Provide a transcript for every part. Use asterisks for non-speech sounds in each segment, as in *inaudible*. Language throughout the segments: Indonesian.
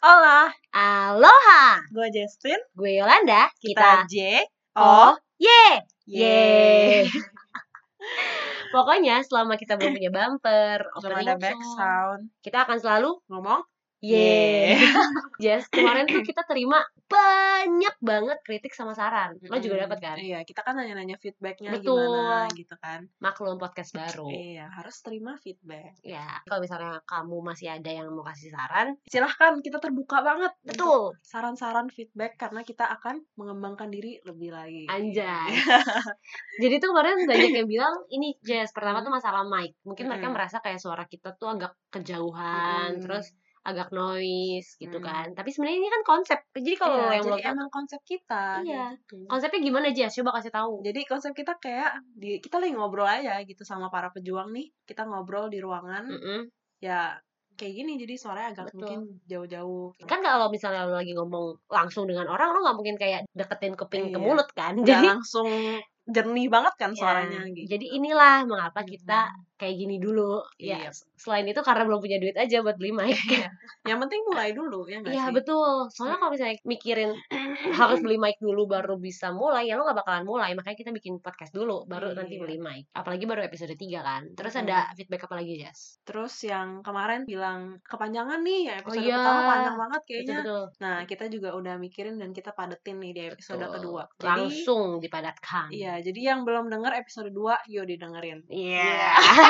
Hola, Aloha, gue Justin. gue Yolanda. Kita, J Oh, O ye, Yeay. *laughs* Pokoknya selama kita belum punya bumper, Belum opening ada back sound. kita akan selalu Ngomong? Ye. *laughs* Yes, kemarin tuh kita terima banyak banget kritik sama saran. Lo juga dapat kan? Iya, kita kan nanya-nanya feedbacknya Betul. gimana gitu kan. Maklum podcast baru. Iya, harus terima feedback. Ya, kalau misalnya kamu masih ada yang mau kasih saran, Silahkan, kita terbuka banget. betul. Saran-saran feedback karena kita akan mengembangkan diri lebih lagi. Anjay. *laughs* Jadi tuh kemarin banyak yang bilang ini Jess, pertama tuh masalah mic. Mungkin mereka merasa kayak suara kita tuh agak kejauhan, terus agak noise gitu Mm. kan. Tapi sebenarnya ini kan konsep. Jadi kalau Iya, yang jadi tahu, emang konsep kita. Iya. gitu. konsepnya gimana Jess? Coba kasih tahu. Jadi konsep kita kayak di kita lagi ngobrol aja gitu sama para pejuang nih. Kita ngobrol di ruangan Mm-mm. ya kayak gini jadi suaranya agak Betul. mungkin jauh-jauh. Kan kalau misalnya lo lagi ngomong langsung dengan orang, lo nggak mungkin kayak deketin kuping ke Iya. mulut kan. *laughs* Jadi langsung jernih banget kan ya, suaranya gitu. Jadi inilah mengapa kita kayak gini dulu. Ya, Iya. selain itu karena belum punya duit aja buat beli mic. Yang penting mulai dulu ya nggak Iya sih? betul. Soalnya kalau misalnya mikirin harus beli mic dulu baru bisa mulai, ya lo gak bakalan mulai. Makanya kita bikin podcast dulu, baru nanti Iya. beli mic. Apalagi baru episode 3 kan. Terus Mm-mm. ada feedback apa lagi, Jess? Terus yang kemarin bilang kepanjangan nih, ya episode iya. pertama panjang banget kayaknya. Betul-betul. Nah, kita juga udah mikirin dan kita padetin nih di episode Betul. kedua. Jadi, Langsung dipadatkan. iya, jadi yang belum denger episode 2, yuk didengerin. Iya. *laughs*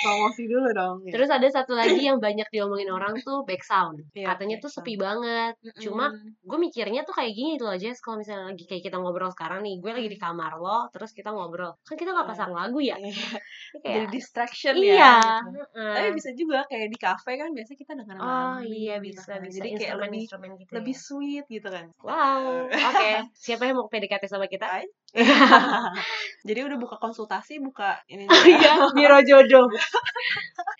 Promosi dulu dong. ya. Terus ada satu lagi yang banyak diomongin orang tuh back sound. Iya, Katanya back tuh sound. sepi banget. Mm-mm. Cuma gue mikirnya tuh kayak gini tuh loh Jess kalau misalnya lagi kayak kita ngobrol sekarang nih gue lagi di kamar lo terus kita ngobrol kan kita nggak Iya. pasang lagu ya Iya. Ini jadi distraction iya ya. gitu. heeh. Tapi bisa juga kayak di cafe kan biasanya kita dengerin oh lagu iya gitu bisa kan. bisa Jadi kayak instrumen lebih instrumen gitu lebih ya. sweet gitu kan. wow *laughs* oke siapa yang mau PDKT sama kita. *laughs* Jadi udah buka konsultasi, buka ini iya biro jodoh *laughs*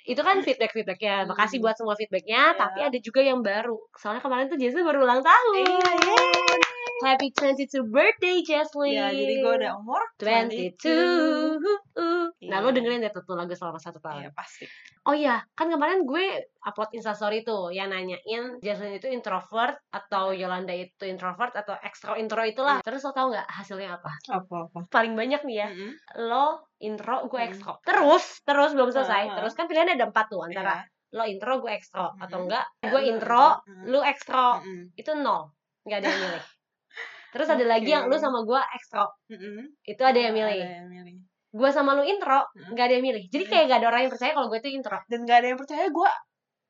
itu kan feedback feedbacknya makasih Hmm. buat semua feedbacknya Iya. tapi ada juga yang baru soalnya kemarin tuh Jesslyn baru ulang tahun Iya, yeay. happy 22 birthday Jesslyn Ya, jadi gue udah umur 22 Nah lo Iya. dengerin deh tuh lagu selama satu tahun Iya, pasti. Oh iya, kan kemarin gue upload instastory tuh yang nanyain Jaslyn itu introvert atau Yolanda itu introvert atau extro intro itulah. Terus lo tau nggak hasilnya apa? Apa-apa. Paling banyak nih ya, Mm-mm. lo intro, gue Hmm. extro. Terus, terus belum selesai. Uh-huh. Terus kan pilihannya ada empat tuh antara Iya. lo intro, gue atau Hmm. enggak Ya, gue lo intro, intro. lu extro. Mm-mm. Itu nol, nggak ada yang *laughs* milih. Terus ada lagi yang lu Oke. sama gue extro, Mm-mm. itu ada yang milih. Ada yang milih. Gue sama lu intro, Hmm. nggak ada yang milih. Jadi Hmm. kayak gak ada orang yang percaya kalau gue tuh intro. Dan gak ada yang percaya gue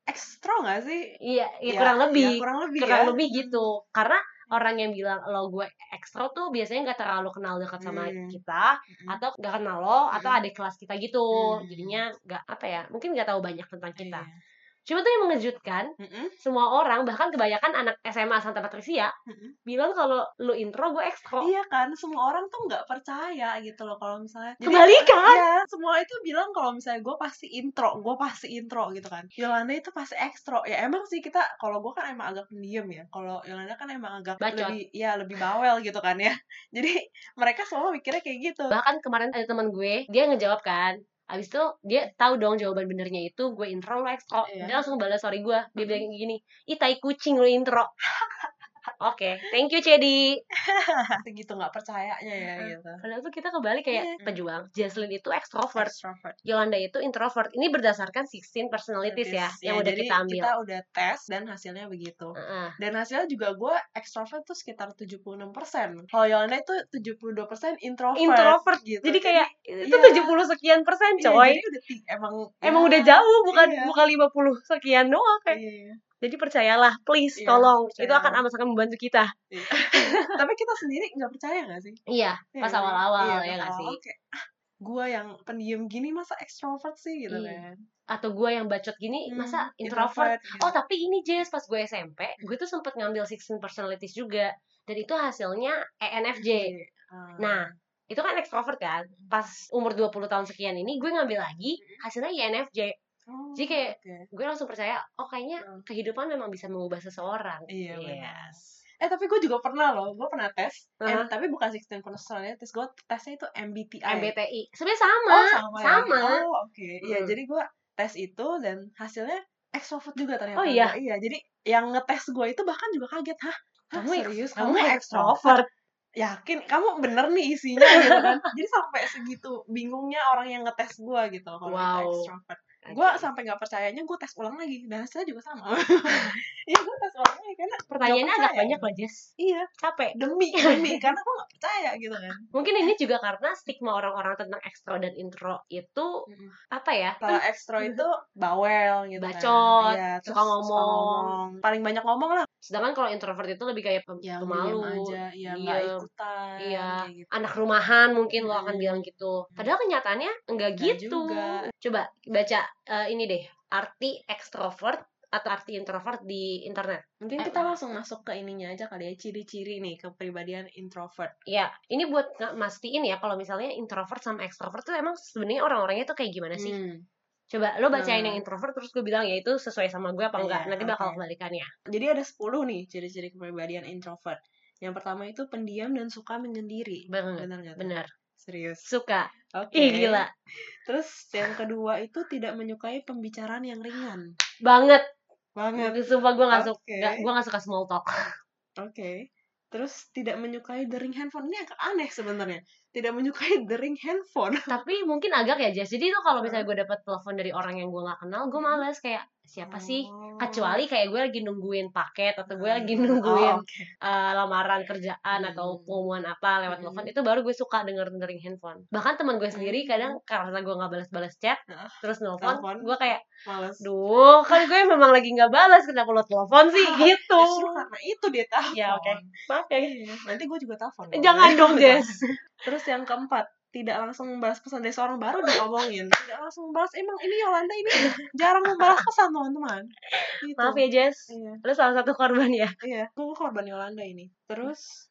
ekstro gak sih? Iya, ya, Ya, kurang lebih. ya, kurang lebih kurang ya. lebih gitu karena orang yang bilang lo gue ekstra tuh biasanya nggak terlalu kenal dekat sama Hmm. kita Mm-mm. atau nggak kenal lo atau Hmm. adik kelas kita gitu Hmm. jadinya nggak apa ya mungkin nggak tahu banyak tentang kita Iya. cuma tuh yang mengejutkan Mm-mm. semua orang bahkan kebanyakan anak SMA Santa Patricia Mm-mm. bilang kalau lu intro gue ekstra Iya kan, semua orang tuh nggak percaya gitu loh kalau misalnya. Jadi, Kebalikan. Itu bilang kalau misalnya gue pasti intro, gue pasti intro gitu kan. Yolanda itu pasti ekstro. Ya emang sih kita, kalau gue kan emang agak pendiam ya. Kalau Yolanda kan emang agak Bacot. lebih, ya lebih bawel gitu kan ya. *laughs* Jadi mereka semua mikirnya kayak gitu. bahkan kemarin ada teman gue dia ngejawab kan Abis itu dia tahu dong jawaban benernya itu gue intro lo ekstra Iya. dia langsung balas story gue dia bilang gini ih tai kucing lo intro *laughs* Oke, thank you Cedi. *laughs* gitu nggak percayanya ya gitu. Padahal tuh kita kembali kayak Iya. pejuang. Jaslyn itu extrovert, Extrovert. Yolanda itu introvert. Ini berdasarkan 16 personalities ya, yang udah jadi kita ambil. kita udah tes dan hasilnya begitu. Heeh. Dan hasilnya juga gue extrovert tuh sekitar 76%. Kalau Yolanda itu 72% introvert. Introvert. gitu. Jadi kayak itu iya. 70 sekian persen Iya, coy. jadi udah emang Emang ya, udah jauh bukan iya. bukan 50 sekian doang kayak. Iya. Jadi percayalah, please Iya, tolong. Itu percayalah. akan amat sangat membantu kita. Iya. *laughs* Tapi kita sendiri nggak percaya nggak sih? Iya, Iya pas sih? awal-awal Iya, ya nggak sih? kayak, ah, gue yang pendiam gini masa extrovert sih gitu Iya. kan? Atau gue yang bacot gini, Hmm, masa introvert? gitu. Oh tapi ini Jess pas gue SMP gue tuh sempet ngambil 16 personalities juga dan itu hasilnya E ENFJ Ah. nah itu kan extrovert kan pas umur 20 tahun sekian ini gue ngambil lagi hasilnya INFJ Oh, jadi kayak oke. gue langsung percaya oh kayaknya Hmm. kehidupan memang bisa mengubah seseorang Iya, Yes. benar. Eh tapi gue juga pernah loh, gue pernah tes, Eh, Uh-huh. tapi bukan 16 personalities, gue tesnya itu MBTI. MBTI sebenarnya sama Oh sama, ya? sama. Oh oke, iya Hmm. jadi gue tes itu dan hasilnya extrovert juga ternyata Oh, iya? gua. iya jadi yang ngetes gue itu bahkan juga kaget hah Hah, Kamu serius kamu kamu extrovert. extrovert yakin kamu bener nih isinya gitu kan *laughs* jadi sampai segitu bingungnya orang yang ngetes gue gitu kalau Wow. itu extrovert gue sampai nggak percayanya gue tes ulang lagi dan hasilnya juga sama *laughs* iya gue tes ulang lagi karena Pertanyaannya agak banyak loh, Jess. iya Capek. demi demi *laughs* karena gue nggak percaya gitu kan Mungkin ini juga karena stigma orang-orang tentang ekstro dan intro itu apa ya? kalau ekstro itu bawel gitu Bacot, kan iya, suka terus ngomong. paling banyak ngomong lah Sedangkan kalau introvert itu lebih kayak pem- ya pemalu, aja ya diem. ikutan Iya, gitu. anak rumahan mungkin lo akan Hmm. bilang gitu. Padahal kenyataannya enggak Nggak gitu. juga. Coba baca eh, ini deh, arti ekstrovert atau arti introvert di internet. mungkin Eh, kita langsung masuk ke ininya aja kali ya ciri-ciri nih kepribadian introvert Ya, ini buat mastiin ya kalau misalnya introvert sama ekstrovert tuh emang sebenarnya orang-orangnya tuh kayak gimana sih? Hmm. Coba lo bacain Nah. yang introvert terus gue bilang ya itu sesuai sama gue apa Iya, enggak. Nanti bakal oke. kebalikannya. jadi ada 10 nih ciri-ciri kepribadian introvert yang pertama itu pendiam dan suka menyendiri benar? Benar. Serius? Suka. oke. Ih gila. terus yang kedua itu tidak menyukai pembicaraan yang ringan. Banget. banget. Sumpah gue gak suka. Nggak- gue gak suka small talk. oke. Terus tidak menyukai dering handphone. Ini agak aneh sebenarnya tidak menyukai *laughs* dering handphone *laughs* Tapi mungkin agak ya Jess. Jadi tuh kalau misalnya gue dapet telepon dari orang yang gue gak kenal, gue Hmm. males kayak siapa sih? Oh. Kecuali kayak gue lagi nungguin paket atau gue lagi Hmm. nungguin Oh, oke. eh, lamaran kerjaan Hmm. atau pengumuman apa lewat Hmm. telepon itu baru gue suka denger dengerin handphone bahkan teman gue sendiri Hmm. kadang karena gue nggak balas-balas chat Heeh. terus nelfon Telepon. gue kayak males duh kan gue memang lagi nggak balas kenapa lo telepon sih *laughs* gitu Justru karena itu dia telepon Ya, oke. maaf ya Iya, nanti gue juga telepon jangan dong Jess Terus yang keempat, tidak langsung membalas pesan dari seorang baru diomongin. Tidak langsung membalas, emang ini Yolanda ini jarang membalas pesan teman-teman. Gitu. maaf ya Jess Iya, lo salah satu korban ya iya. Gue korban Yolanda ini. Terus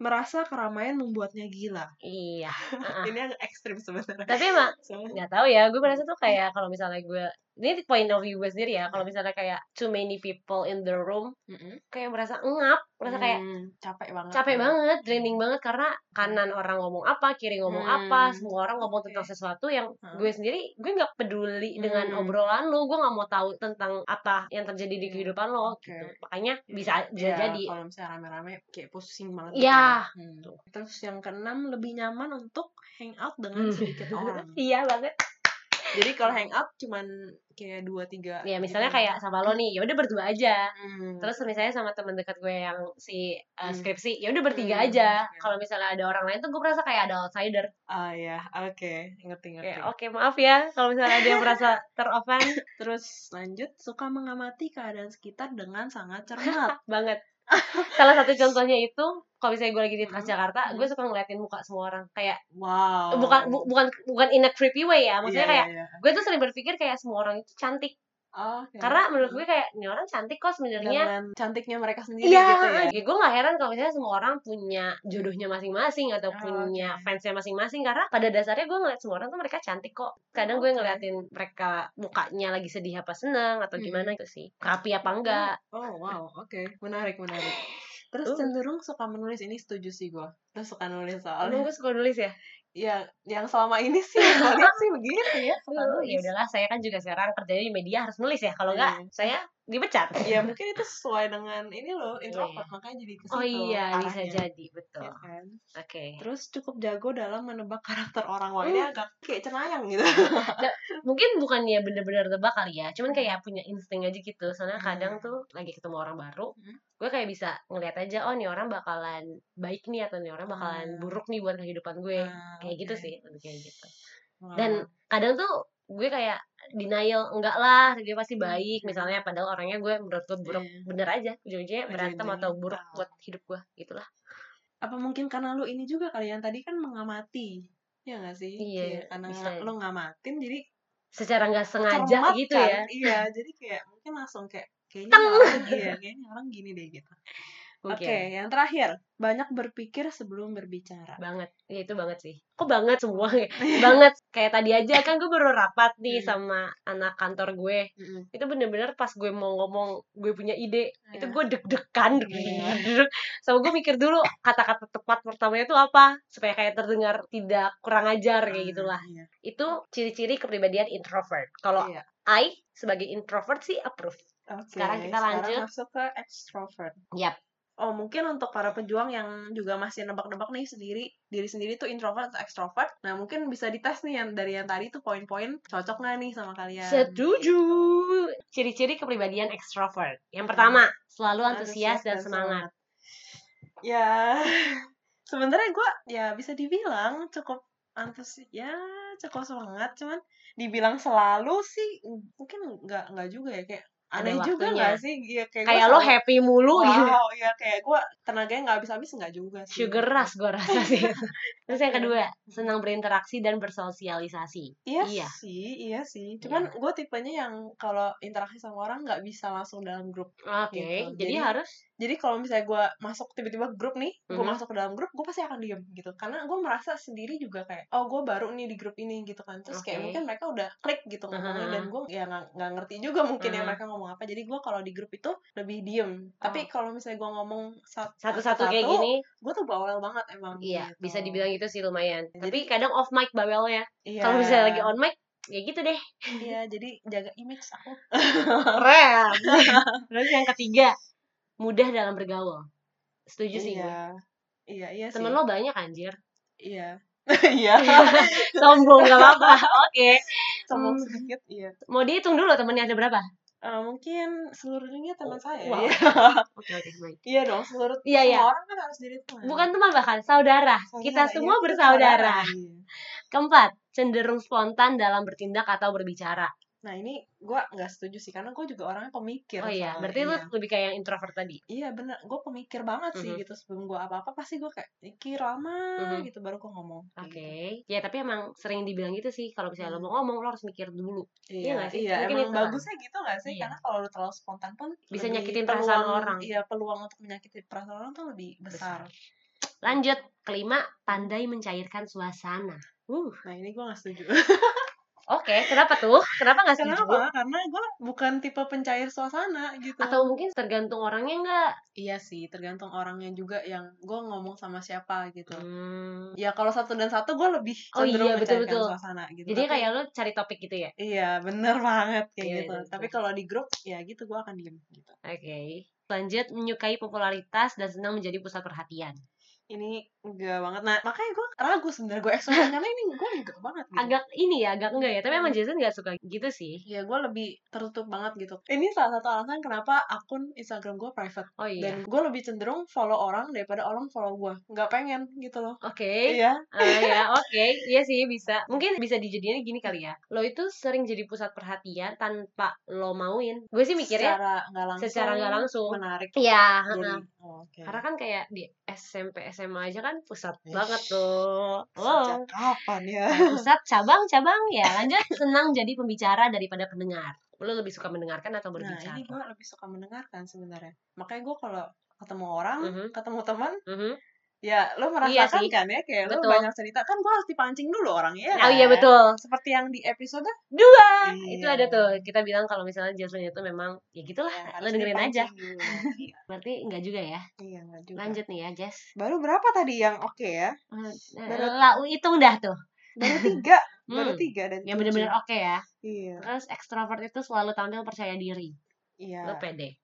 merasa keramaian membuatnya gila. iya. *laughs* Ini agak ekstrim sebenarnya. tapi emang nggak tahu ya gue merasa tuh kayak kalau misalnya gue ini point of view gue sendiri ya kalau misalnya kayak too many people in the room Mm-mm. kayak merasa engap merasa kayak Hmm, capek banget. capek ya. banget, draining banget karena kanan orang ngomong apa, kiri ngomong Hmm. apa, semua orang ngomong tentang Oke. sesuatu yang Hmm. gue sendiri gue nggak peduli dengan Hmm. obrolan lo, gue nggak mau tahu tentang apa yang terjadi di Hmm. kehidupan lo Oke. gitu. Makanya bisa bisa Iya, jadi. kalau misalnya rame-rame kayak pusing banget Iya. gitu. Hmm. Terus yang keenam lebih nyaman untuk hangout dengan Hmm. sedikit *laughs* orang. Iya banget. Jadi kalau hangout cuman kayak dua tiga. Ya misalnya gitu. kayak sama lo nih, ya udah berdua aja. Hmm. Terus misalnya sama teman dekat gue yang si uh, skripsi, ya udah bertiga Hmm, aja. oke. Kalau misalnya ada orang lain tuh gue merasa kayak ada outsider. Ah ya, oke, ngerti ngerti. Kayak oke maaf ya kalau misalnya ada yang merasa *laughs* teroffend Terus lanjut suka mengamati keadaan sekitar dengan sangat cermat. *laughs* banget. *laughs* Salah satu contohnya itu kalau misalnya gue lagi di. Transjakarta, Hmm. gue suka ngeliatin muka semua orang. Kayak wow. bukan bu- bukan bukan in a creepy way ya. Maksudnya Iya, kayak iya. gue tuh sering berpikir kayak semua orang itu cantik. Oh, oke. Karena menurut gue kayak ini orang cantik kok sebenarnya. cantiknya mereka sendiri Iya, gitu ya. gue gak heran kalau misalnya semua orang punya jodohnya masing-masing atau Oh, punya oke. fansnya masing-masing karena pada dasarnya gue ngeliat semua orang tuh mereka cantik kok. Kadang gue Oke. ngeliatin mereka mukanya lagi sedih apa seneng atau Hmm. gimana gitu sih. Rapi apa enggak. Oh wow, oke, menarik menarik. *laughs* Terus Uh. cenderung suka menulis ini setuju sih gue. Terus suka nulis soalnya. gue suka nulis ya? Ya, yang selama ini *laughs* sih gue lihat sih begitu ya. Nulis. ya udahlah saya kan juga sekarang kerjanya di media harus nulis ya kalau enggak Iya. saya dipecat *laughs* Ya mungkin itu sesuai dengan ini loh introvert makanya jadi ke situ. oh iya bisa arahnya, jadi betul ya oke kan? Terus cukup jago dalam menebak karakter orang. Wah, ini Hmm. agak kayak cenayang gitu. *laughs* mungkin bukannya bener-bener tebak kali ya cuman kayak punya insting aja gitu soalnya Hmm. kadang tuh lagi ketemu orang baru Hmm. gue kayak bisa ngeliat aja oh nih orang bakalan baik nih atau nih orang bakalan Hmm. buruk nih buat kehidupan gue Ah, kayak gitu oke. sih lebih kayak gitu dan kadang tuh gue kayak denial enggak lah dia pasti Hmm. baik misalnya padahal orangnya gue menurut gue buruk Iya. bener aja ujung-ujungnya berantem atau buruk tahu. buat hidup gue gitulah apa mungkin karena lu ini juga kali yang tadi kan mengamati ya gak sih Iya, Kayak karena bisa. lu ngamatin jadi secara nggak sengaja cermat gitu kan? ya iya jadi kayak mungkin langsung kayak kayaknya orang gini ya kayaknya orang gini deh gitu Oke, mungkin yang terakhir, banyak berpikir sebelum berbicara. banget ya itu banget sih kok banget semua *laughs* *laughs* banget kayak tadi aja kan gue baru rapat nih Hmm. sama anak kantor gue Mm-mm. itu bener-bener pas gue mau ngomong gue punya ide itu Iya. gue deg-degan Iya. *laughs* sama gue mikir dulu kata-kata tepat pertamanya itu apa supaya kayak terdengar tidak kurang ajar kayak Ah, gitulah iya. itu ciri-ciri kepribadian introvert kalau Iya. I sebagai introvert sih approve Oke, Sekarang kita lanjut. masuk ke extrovert. Yap. Oh, mungkin untuk para pejuang yang juga masih nebak-nebak nih sendiri, diri sendiri tuh introvert atau extrovert. Nah, mungkin bisa dites nih yang dari yang tadi tuh poin-poin cocok nggak nih sama kalian? setuju ciri-ciri kepribadian extrovert yang pertama selalu antusias dan semangat Ya, *laughs* sebenarnya gue ya bisa dibilang cukup antusias, ya cukup semangat, cuman dibilang selalu sih mungkin nggak nggak juga ya kayak Ada aneh juga waktunya. nggak sih? Ya, kayak, kayak lo happy mulu gitu Wow, *laughs* ya kayak gue tenaganya nggak habis-habis nggak juga sih. sugar rush gue rasa sih *laughs* terus yang kedua senang berinteraksi dan bersosialisasi Iya, Iya. sih, iya sih. Cuman gue tipenya yang kalau interaksi sama orang nggak bisa langsung dalam grup. oke Gitu. jadi, Jadi, harus Jadi kalau misalnya gue masuk tiba-tiba grup nih, gue Mhm. masuk ke dalam grup, gue pasti akan diem gitu. Karena gue merasa sendiri juga kayak, oh gue baru nih di grup ini gitu kan. Terus kayak Oke. mungkin mereka udah klik gitu ngomongnya Mhm. dan gue ya nggak ngerti juga mungkin ya Mhm. mereka ngomong apa. Jadi gue kalau di grup itu lebih diem. Tapi kalau misalnya gue ngomong sat- satu-satu kayak gini gue tuh bawel banget emang. iya gitu. bisa dibilang itu sih lumayan tapi Jadi- kadang off mic bawelnya Iya. kalau misalnya lagi on mic ya gitu deh Iya, jadi jaga image aku. keren *laughs* terus yang ketiga mudah dalam bergaul setuju sih gue iya. Iya, iya sih. temen lo banyak anjir Iya. *laughs* Iya. sombong gak apa-apa oke Sombong Hmm. sedikit, iya. mau dihitung dulu temennya ada berapa Eh, mungkin seluruh dunia teman saya. wow. Iya. *laughs* oke oke baik Iya dong, seluruh Iya, iya. semua orang kan harus jadi teman. bukan teman bahkan saudara Saudara, kita iya, semua kita bersaudara Iya. keempat cenderung spontan dalam bertindak atau berbicara Nah, ini gue nggak setuju sih, karena gue juga orangnya pemikir. oh iya soalnya. berarti lu iya. lebih kayak yang introvert tadi Iya bener, gue pemikir banget sih Mhm. gitu sebelum gue apa-apa pasti gue kayak mikir lama Mhm. gitu baru gue ngomong. oke Kayak ya tapi emang sering dibilang gitu sih kalau misalnya lo Hmm. mau ngomong lo harus mikir dulu gitu. Iya Iya, nggak sih? iya, Mungkin emang itu kan. bagusnya gitu gak sih? Iya. Karena kalau lu terlalu spontan pun Bisa nyakitin perasaan peluang- orang. Iya, peluang untuk menyakiti perasaan orang tuh lebih besar. lanjut kelima pandai mencairkan suasana uh Nah, ini gue gak setuju. *laughs* oke kenapa tuh kenapa nggak setuju Kenapa? Karena gue bukan tipe pencair suasana gitu. atau mungkin tergantung orangnya nggak Iya sih, tergantung orangnya juga yang gue ngomong sama siapa gitu. hmm. Ya kalau satu dan satu gue lebih Oh cenderung iya, betul, mencairkan betul. suasana gitu. jadi Tapi- kayak lo cari topik gitu ya Iya, bener banget kayak Iya, gitu. iya, betul. Tapi kalau di grup, ya gitu gue akan diem gitu. oke lanjut menyukai popularitas dan senang menjadi pusat perhatian Ini enggak banget. Nah, makanya gue ragu sebenarnya gue ekstrovert karena ini gue enggak banget gitu. agak ini ya agak enggak ya tapi emang Jason nggak suka gitu sih Ya gue lebih tertutup banget gitu. Ini salah satu alasan kenapa akun Instagram gue private. oh iya Dan gue lebih cenderung follow orang daripada orang follow gue. Nggak pengen gitu loh. oke Iya. Ah, ya oke iya sih bisa mungkin bisa dijadiin gini kali ya lo itu sering jadi pusat perhatian tanpa lo mauin gue sih mikirnya secara nggak langsung. secara nggak langsung. Menarik. iya Jadi, heeh. oh, oke. karena kan kayak di SMP SMA aja kan pusat Ish. banget tuh Sejak oh kapan ya? pusat *laughs* cabang cabang ya lanjut senang jadi pembicara daripada pendengar lo lebih suka mendengarkan atau Nah, berbicara ini gue lebih suka mendengarkan sebenarnya. Makanya gue kalau ketemu orang, Mhm. ketemu teman, Mhm. Ya lo Iya merasakan sih. kan ya kayak lo Betul. banyak cerita kan gue harus dipancing dulu orangnya. oh iya kan? betul Seperti yang di episode dua Iya. itu ada tuh kita bilang kalau misalnya Jason itu memang ya gitulah ya, lo dengerin aja. *laughs* Iya, berarti enggak juga ya iya nggak juga. lanjut nih ya Jess Baru berapa tadi yang oke ya? Baru- lah hitung dah tuh Baru *laughs* tiga, baru Hmm, tiga dan yang bener-bener oke ya Iya, terus ekstrovert itu selalu tampil percaya diri iya. lo pede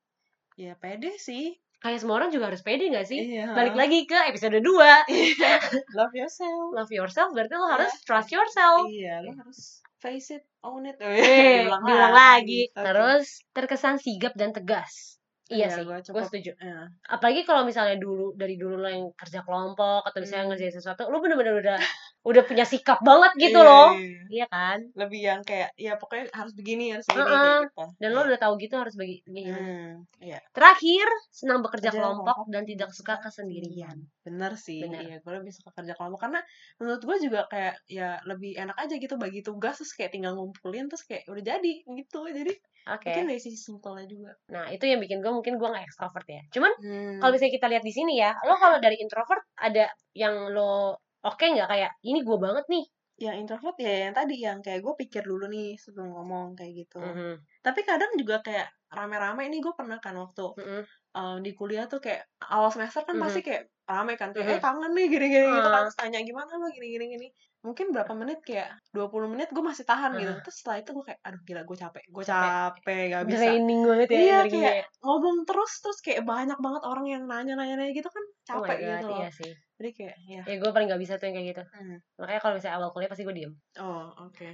Ya pede sih. Kayak semua orang juga harus pede gak sih Iya. balik lagi ke episode 2 *laughs* Love yourself. love yourself berarti lo harus Iya. trust yourself Iya, lo harus face it, own it. Eh, diulang lagi. Oke. Terus terkesan sigap dan tegas. Iya, sih, gue setuju. Iya. Apalagi kalau misalnya dulu dari dulu lo yang kerja kelompok atau misalnya Hmm. ngerjain sesuatu, lo bener-bener udah *laughs* udah punya sikap banget gitu Iya, loh. Iya, iya. iya. Kan? Lebih yang kayak ya pokoknya harus begini harus begini Heeh. kayak gitu. Dan lo udah tahu gitu harus bagi gimana hmm, iya. Terakhir senang bekerja Kerja kelompok kelompok dan tidak suka kesendirian. bener sih Bener. iya gue lebih suka kerja kelompok. Karena menurut gue juga kayak ya lebih enak aja gitu bagi tugas terus kayak tinggal ngumpulin terus kayak udah jadi gitu. Jadi oke. mungkin dari sisi simpelnya juga. Nah itu yang bikin gue mungkin gue nggak ekstrovert ya. Cuman hmm. kalau misalnya kita lihat di sini ya lo kalau dari introvert ada yang lo oke nggak kayak ini gue banget nih yang introvert ya yang tadi yang kayak gue pikir dulu nih sebelum ngomong kayak gitu Mhm, tapi kadang juga kayak rame-rame ini gue pernah kan waktu mhm. um, di kuliah tuh kayak awal semester kan Mhm. pasti kayak rame kan kayak Mhm. eh kangen nih gini-gini gitu kan. Terus tanya gimana lo gini-gini gini mungkin berapa menit kayak 20 menit gue masih tahan gitu Ah. terus setelah itu gue kayak aduh gila gue capek gue Capek. gak bisa draining banget ya Iya, kayak ngomong terus terus kayak banyak banget orang yang nanya-nanya gitu kan Oh capek God, gitu loh. iya sih. Jadi kayak ya ya gue paling gak bisa tuh yang kayak gitu. Hmm. makanya kalau misalnya awal kuliah pasti gue diem. Oh oke.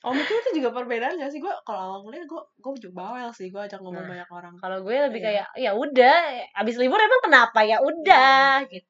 Oh mungkin itu juga perbedaan gak sih? Gue kalau awal kuliah gue gue juga bawel sih. Gue ajak ngomong Nah, banyak orang. kalau gue lebih Iya. kayak ya udah abis libur emang kenapa? Ya udah gitu.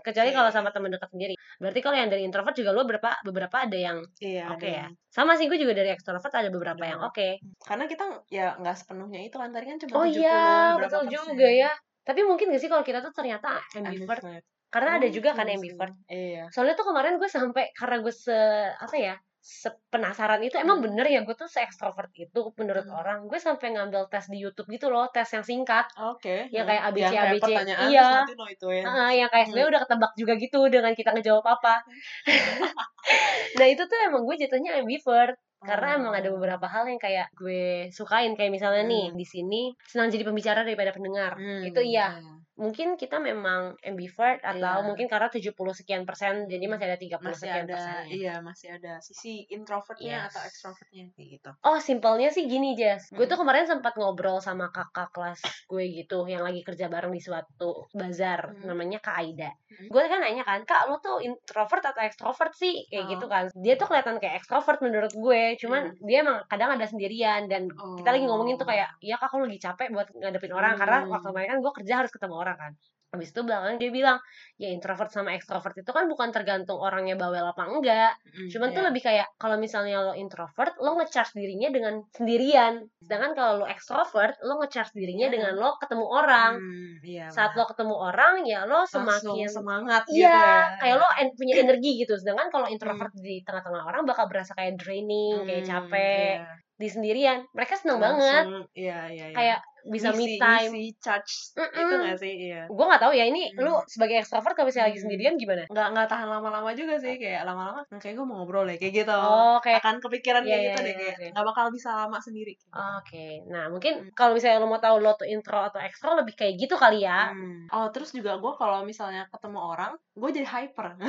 Kecuali Oke. kalau sama temen dekat sendiri. Berarti kalau yang dari introvert juga lo beberapa beberapa ada yang iya oke ada ya sama sih gue juga dari extrovert ada beberapa Ada. yang oke. Karena kita ya nggak sepenuhnya itu kan. Tadi kan cuma oh 70 iya berapa betul persen. juga ya tapi mungkin gak sih kalau kita tuh ternyata ambivert Ambivert. karena ada Oh, juga kan iya ambivert iya soalnya tuh kemarin gue sampai karena gue se apa ya sepenasaran itu emang Hmm. bener ya gue tuh se extrovert itu menurut Hmm. orang gue sampai ngambil tes di YouTube gitu loh tes yang singkat oke Yang nah. kayak ABC, yang kayak ABC. pertanyaan Iya. nanti lo ituin Heeh, yang kayak sebenarnya Hmm. udah ketebak juga gitu dengan kita ngejawab apa *laughs* *laughs* nah itu tuh emang gue jatuhnya ambivert karena emang ada Oh. beberapa hal yang kayak gue sukain kayak misalnya nih Hmm. di sini senang jadi pembicara daripada pendengar Hmm, itu iya iya. Mungkin kita memang ambivert atau Iya. mungkin karena 70 sekian persen jadi masih ada 30 masih sekian ada persennya iya masih ada sisi introvertnya Yes. atau extrovertnya kayak gitu Oh, simpelnya sih gini, Jess. Gue Hmm. tuh kemarin sempat ngobrol sama kakak kelas gue gitu, yang lagi kerja bareng di suatu bazar, Hmm. namanya Kak Aida. Hmm. Gue kan nanya kan, Kak, lo tuh introvert atau extrovert sih? Kayak Oh. gitu kan. Dia tuh kelihatan kayak extrovert menurut gue, cuman Hmm. dia emang kadang ada sendirian dan kita lagi ngomongin tuh Oh. kayak, iya kak, aku lagi capek buat ngadepin orang karena Hmm. waktu kemarin kan gue kerja harus ketemu orang kan. Habis itu belakangan dia bilang, ya introvert sama extrovert itu kan bukan tergantung orangnya bawel apa enggak, Mm, Cuman tuh iya. lebih kayak kalau misalnya lo introvert, lo ngecharge dirinya dengan sendirian. Sedangkan kalau lo extrovert, lo ngecharge dirinya Iya. dengan lo ketemu orang. Hmm, iya, Saat lo ketemu orang, ya lo Langsung semakin semangat gitu Iya, ya kayak lo en- punya energi gitu. Sedangkan kalau introvert di tengah-tengah orang bakal berasa kayak draining, kayak Hmm, capek. iya. Di sendirian, mereka seneng banget. Langsung, iya iya iya Kayak bisa me Ngisi- time. ngisi charge Mm-mm. itu gak sih iya Gue nggak tahu ya ini Hmm. lu sebagai extrovert kalau misalnya lagi Hmm. sendirian gimana? nggak nggak tahan lama-lama juga sih kayak lama-lama "Hmm, kayak gue mau ngobrol ya kayak gitu Oh, kayak akan kepikiran Iya, kayak iya, gitu deh iya, kayak nggak bakal bisa lama sendiri Oke, nah mungkin Hmm. kalau misalnya lo mau tahu lo tuh intro atau extro lebih kayak gitu kali ya. Hmm. Oh terus juga gue kalau misalnya ketemu orang, gue jadi hyper. *laughs* Oh,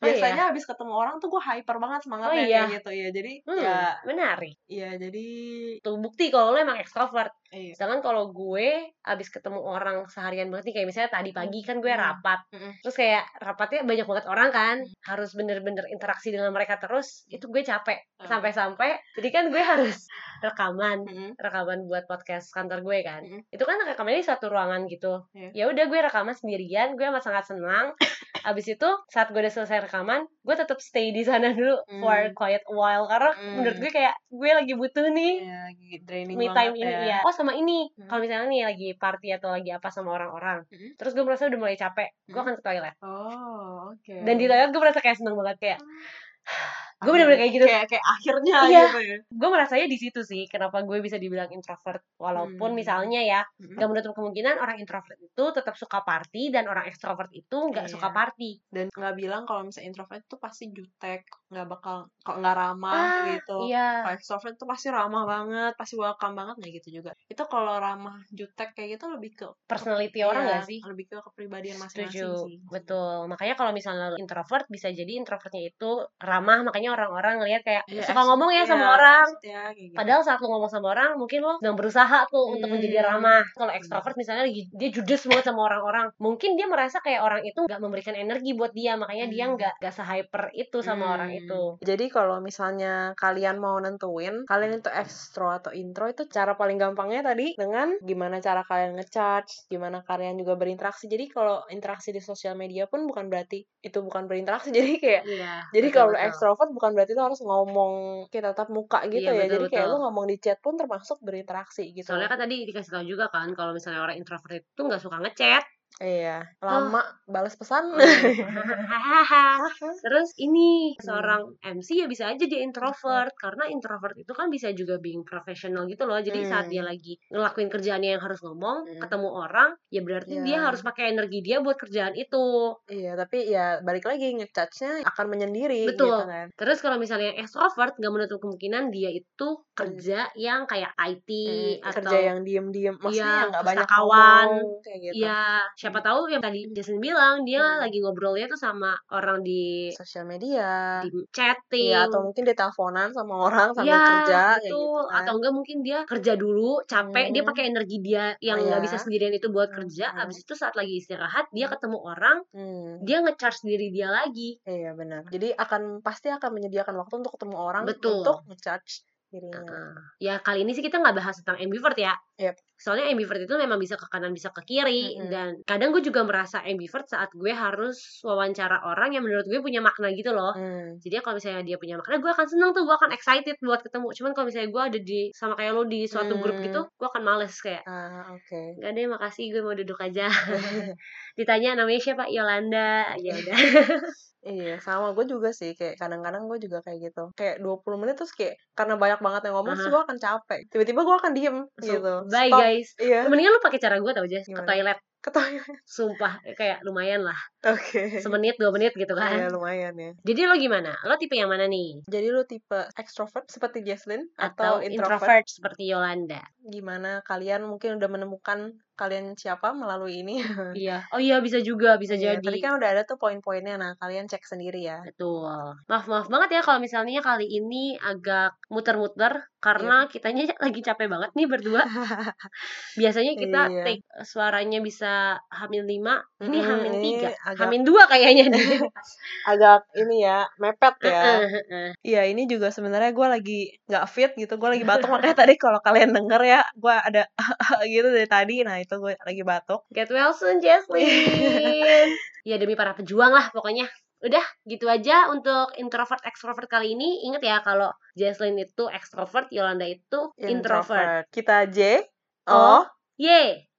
iya? Biasanya habis ketemu orang tuh gue hyper banget semangatnya Oh, iya? kayak gitu ya. Jadi Hmm, ya, menarik. ya jadi Tuh bukti kalau lo emang extrovert. iya. Sedangkan kalau gue abis ketemu orang seharian banget nih kayak misalnya tadi pagi kan gue Hmm. rapat. Mm-mm. Terus kayak rapatnya banyak banget orang kan, harus bener-bener interaksi dengan mereka terus. Itu gue capek Hmm. sampai-sampai. Jadi kan gue harus *laughs* rekaman, rekaman buat podcast kantor gue kan. Itu kan rekamannya di satu ruangan gitu. Iya. Ya udah gue rekaman sendirian, gue amat sangat senang. Abis itu saat gue udah selesai rekaman, gue tetap stay di sana dulu for Hmm. quiet while karena Hmm. menurut gue kayak gue lagi butuh nih lagi draining me banget time ini ya. ya. Oh sama ini, Hmm. kalau misalnya nih lagi party atau lagi apa sama orang-orang, Hmm. terus gue merasa udah mulai capek, gue Hmm. akan ke toilet. Oh, oke. Dan di toilet gue merasa kayak seneng banget kayak gue bener-bener kayak gitu. Kayak kayak akhirnya Iya. gitu ya. Gue merasanya di situ sih kenapa gue bisa dibilang introvert. Walaupun Hmm. misalnya ya Mm-mm. gak menutup kemungkinan orang introvert itu tetap suka party dan orang ekstrovert itu nggak Iya. suka party. Dan nggak bilang kalau misalnya introvert itu pasti jutek, nggak bakal kok nggak ramah Ah, gitu. Iya. Kalau extrovert tuh pasti ramah banget, pasti welcome banget nggak gitu juga. Itu kalau ramah jutek kayak gitu lebih ke Personality orang iya, gak sih? Lebih ke kepribadian masing-masing sih. betul. Makanya kalau misalnya introvert bisa jadi introvertnya itu ramah, makanya takutnya orang-orang ngeliat kayak Iya, suka ngomong ya iya, sama orang ya, kayak gitu. Padahal saat lu ngomong sama orang, mungkin lo sedang berusaha tuh untuk Hmm. menjadi ramah. Kalau ekstrovert misalnya lagi dia judes banget sama orang-orang, mungkin dia merasa kayak orang itu nggak memberikan energi buat dia, makanya dia Hmm. nggak nggak se-hyper itu sama Hmm. orang itu. Jadi kalau misalnya kalian mau nentuin kalian itu ekstro atau intro itu cara paling gampangnya tadi dengan gimana cara kalian ngecharge, gimana kalian juga berinteraksi. Jadi kalau interaksi di sosial media pun bukan berarti itu bukan berinteraksi. *laughs* Jadi kayak Iya. jadi betul, kalau betul. ekstrovert bukan berarti lo harus ngomong kita tatap muka gitu Iya, ya. betul, Jadi kayak betul. lo ngomong di chat pun termasuk berinteraksi gitu. Soalnya kan tadi dikasih tahu juga kan kalau misalnya orang introvert itu nggak suka ngechat. Iya, lama balas pesan. Hahaha. *laughs* *laughs* Terus ini seorang MC ya bisa aja dia introvert karena introvert itu kan bisa juga being professional gitu loh. Jadi saat Hmm. dia lagi ngelakuin kerjaannya yang harus ngomong, Hmm. ketemu orang, ya berarti Iya. dia harus pakai energi dia buat kerjaan itu. Iya, tapi ya balik lagi ngecharge-nya akan menyendiri Betul. gitu kan. Terus kalau misalnya extrovert nggak menutup kemungkinan dia itu kerja yang kayak IT Hmm, atau kerja yang diem-diem maksudnya Iya, yang nggak banyak kayak gitu ya siapa tahu yang tadi Jason bilang dia Hmm. lagi ngobrolnya tuh sama orang di sosial media di chatting Iya, atau mungkin dia teleponan sama orang sambil Ya, kerja kayak betul. gitu kan. Atau enggak mungkin dia kerja dulu, capek, dia Hmm. pakai energi dia yang Oh, nggak iya. bisa sendirian itu buat Hmm, kerja. hmm. Habis itu saat lagi istirahat, dia ketemu orang, Hmm, dia ngecharge diri dia lagi. iya benar. Jadi akan pasti akan menyediakan waktu untuk ketemu orang Betul. untuk ngecharge dirinya. Heeh. Ya kali ini sih kita nggak bahas tentang ambivert ya. Yep. Soalnya ambivert itu memang bisa ke kanan bisa ke kiri Mm-mm. dan kadang gue juga merasa ambivert saat gue harus wawancara orang yang menurut gue punya makna gitu loh. Hmm. Jadi kalau misalnya dia punya makna, gue akan seneng tuh, gue akan excited buat ketemu. Cuman kalau misalnya gue ada di sama kayak lo di suatu grup Hmm. gitu, gue akan males kayak Ah, oke. Gak deh, makasih gue mau duduk aja. *laughs* Ditanya namanya siapa? Yolanda. Ya udah. *laughs* Iya, sama gue juga sih. Kayak kadang-kadang gue juga kayak gitu. Kayak 20 menit terus kayak karena banyak banget yang ngomong, terus Aha. gue akan capek. Tiba-tiba gue akan diem Langsung, gitu. Bye Stop. guys. Iya, Mendingan lu pakai cara gue tau aja ke Gimana? toilet. ke toilet. *laughs* Sumpah kayak lumayan lah. Oke. Semenit dua menit gitu Iya, kan. lumayan ya. Jadi lo gimana? Lo tipe yang mana nih? Jadi lu tipe extrovert seperti Jesslyn Atau, atau, introvert seperti Yolanda? Gimana kalian mungkin udah menemukan kalian siapa melalui ini? *laughs* iya. Oh iya bisa juga, bisa Iya, jadi. Tadi kan udah ada tuh poin-poinnya. Nah, kalian cek sendiri ya. Betul. Maaf maaf banget ya kalau misalnya kali ini agak muter-muter karena Iya. kitanya *laughs* lagi capek banget nih berdua. *laughs* Biasanya kita Iya. take suaranya bisa hamil 5, ini Mm-mm, hamil 3, agak- hamil 2 kayaknya nih. Agak ini ya, mepet ya. Iya, ini juga sebenarnya gue lagi nggak fit gitu. Gue lagi batuk makanya tadi kalau kalian denger ya, gue ada gitu dari tadi. Nah itu gue lagi batuk. Get well soon, Jesslyn. *laughs* ya demi para pejuang lah pokoknya. Udah, gitu aja untuk introvert extrovert kali ini. Ingat ya kalau Jesslyn itu extrovert, Yolanda itu introvert. Kita J, Oh. O, Ye.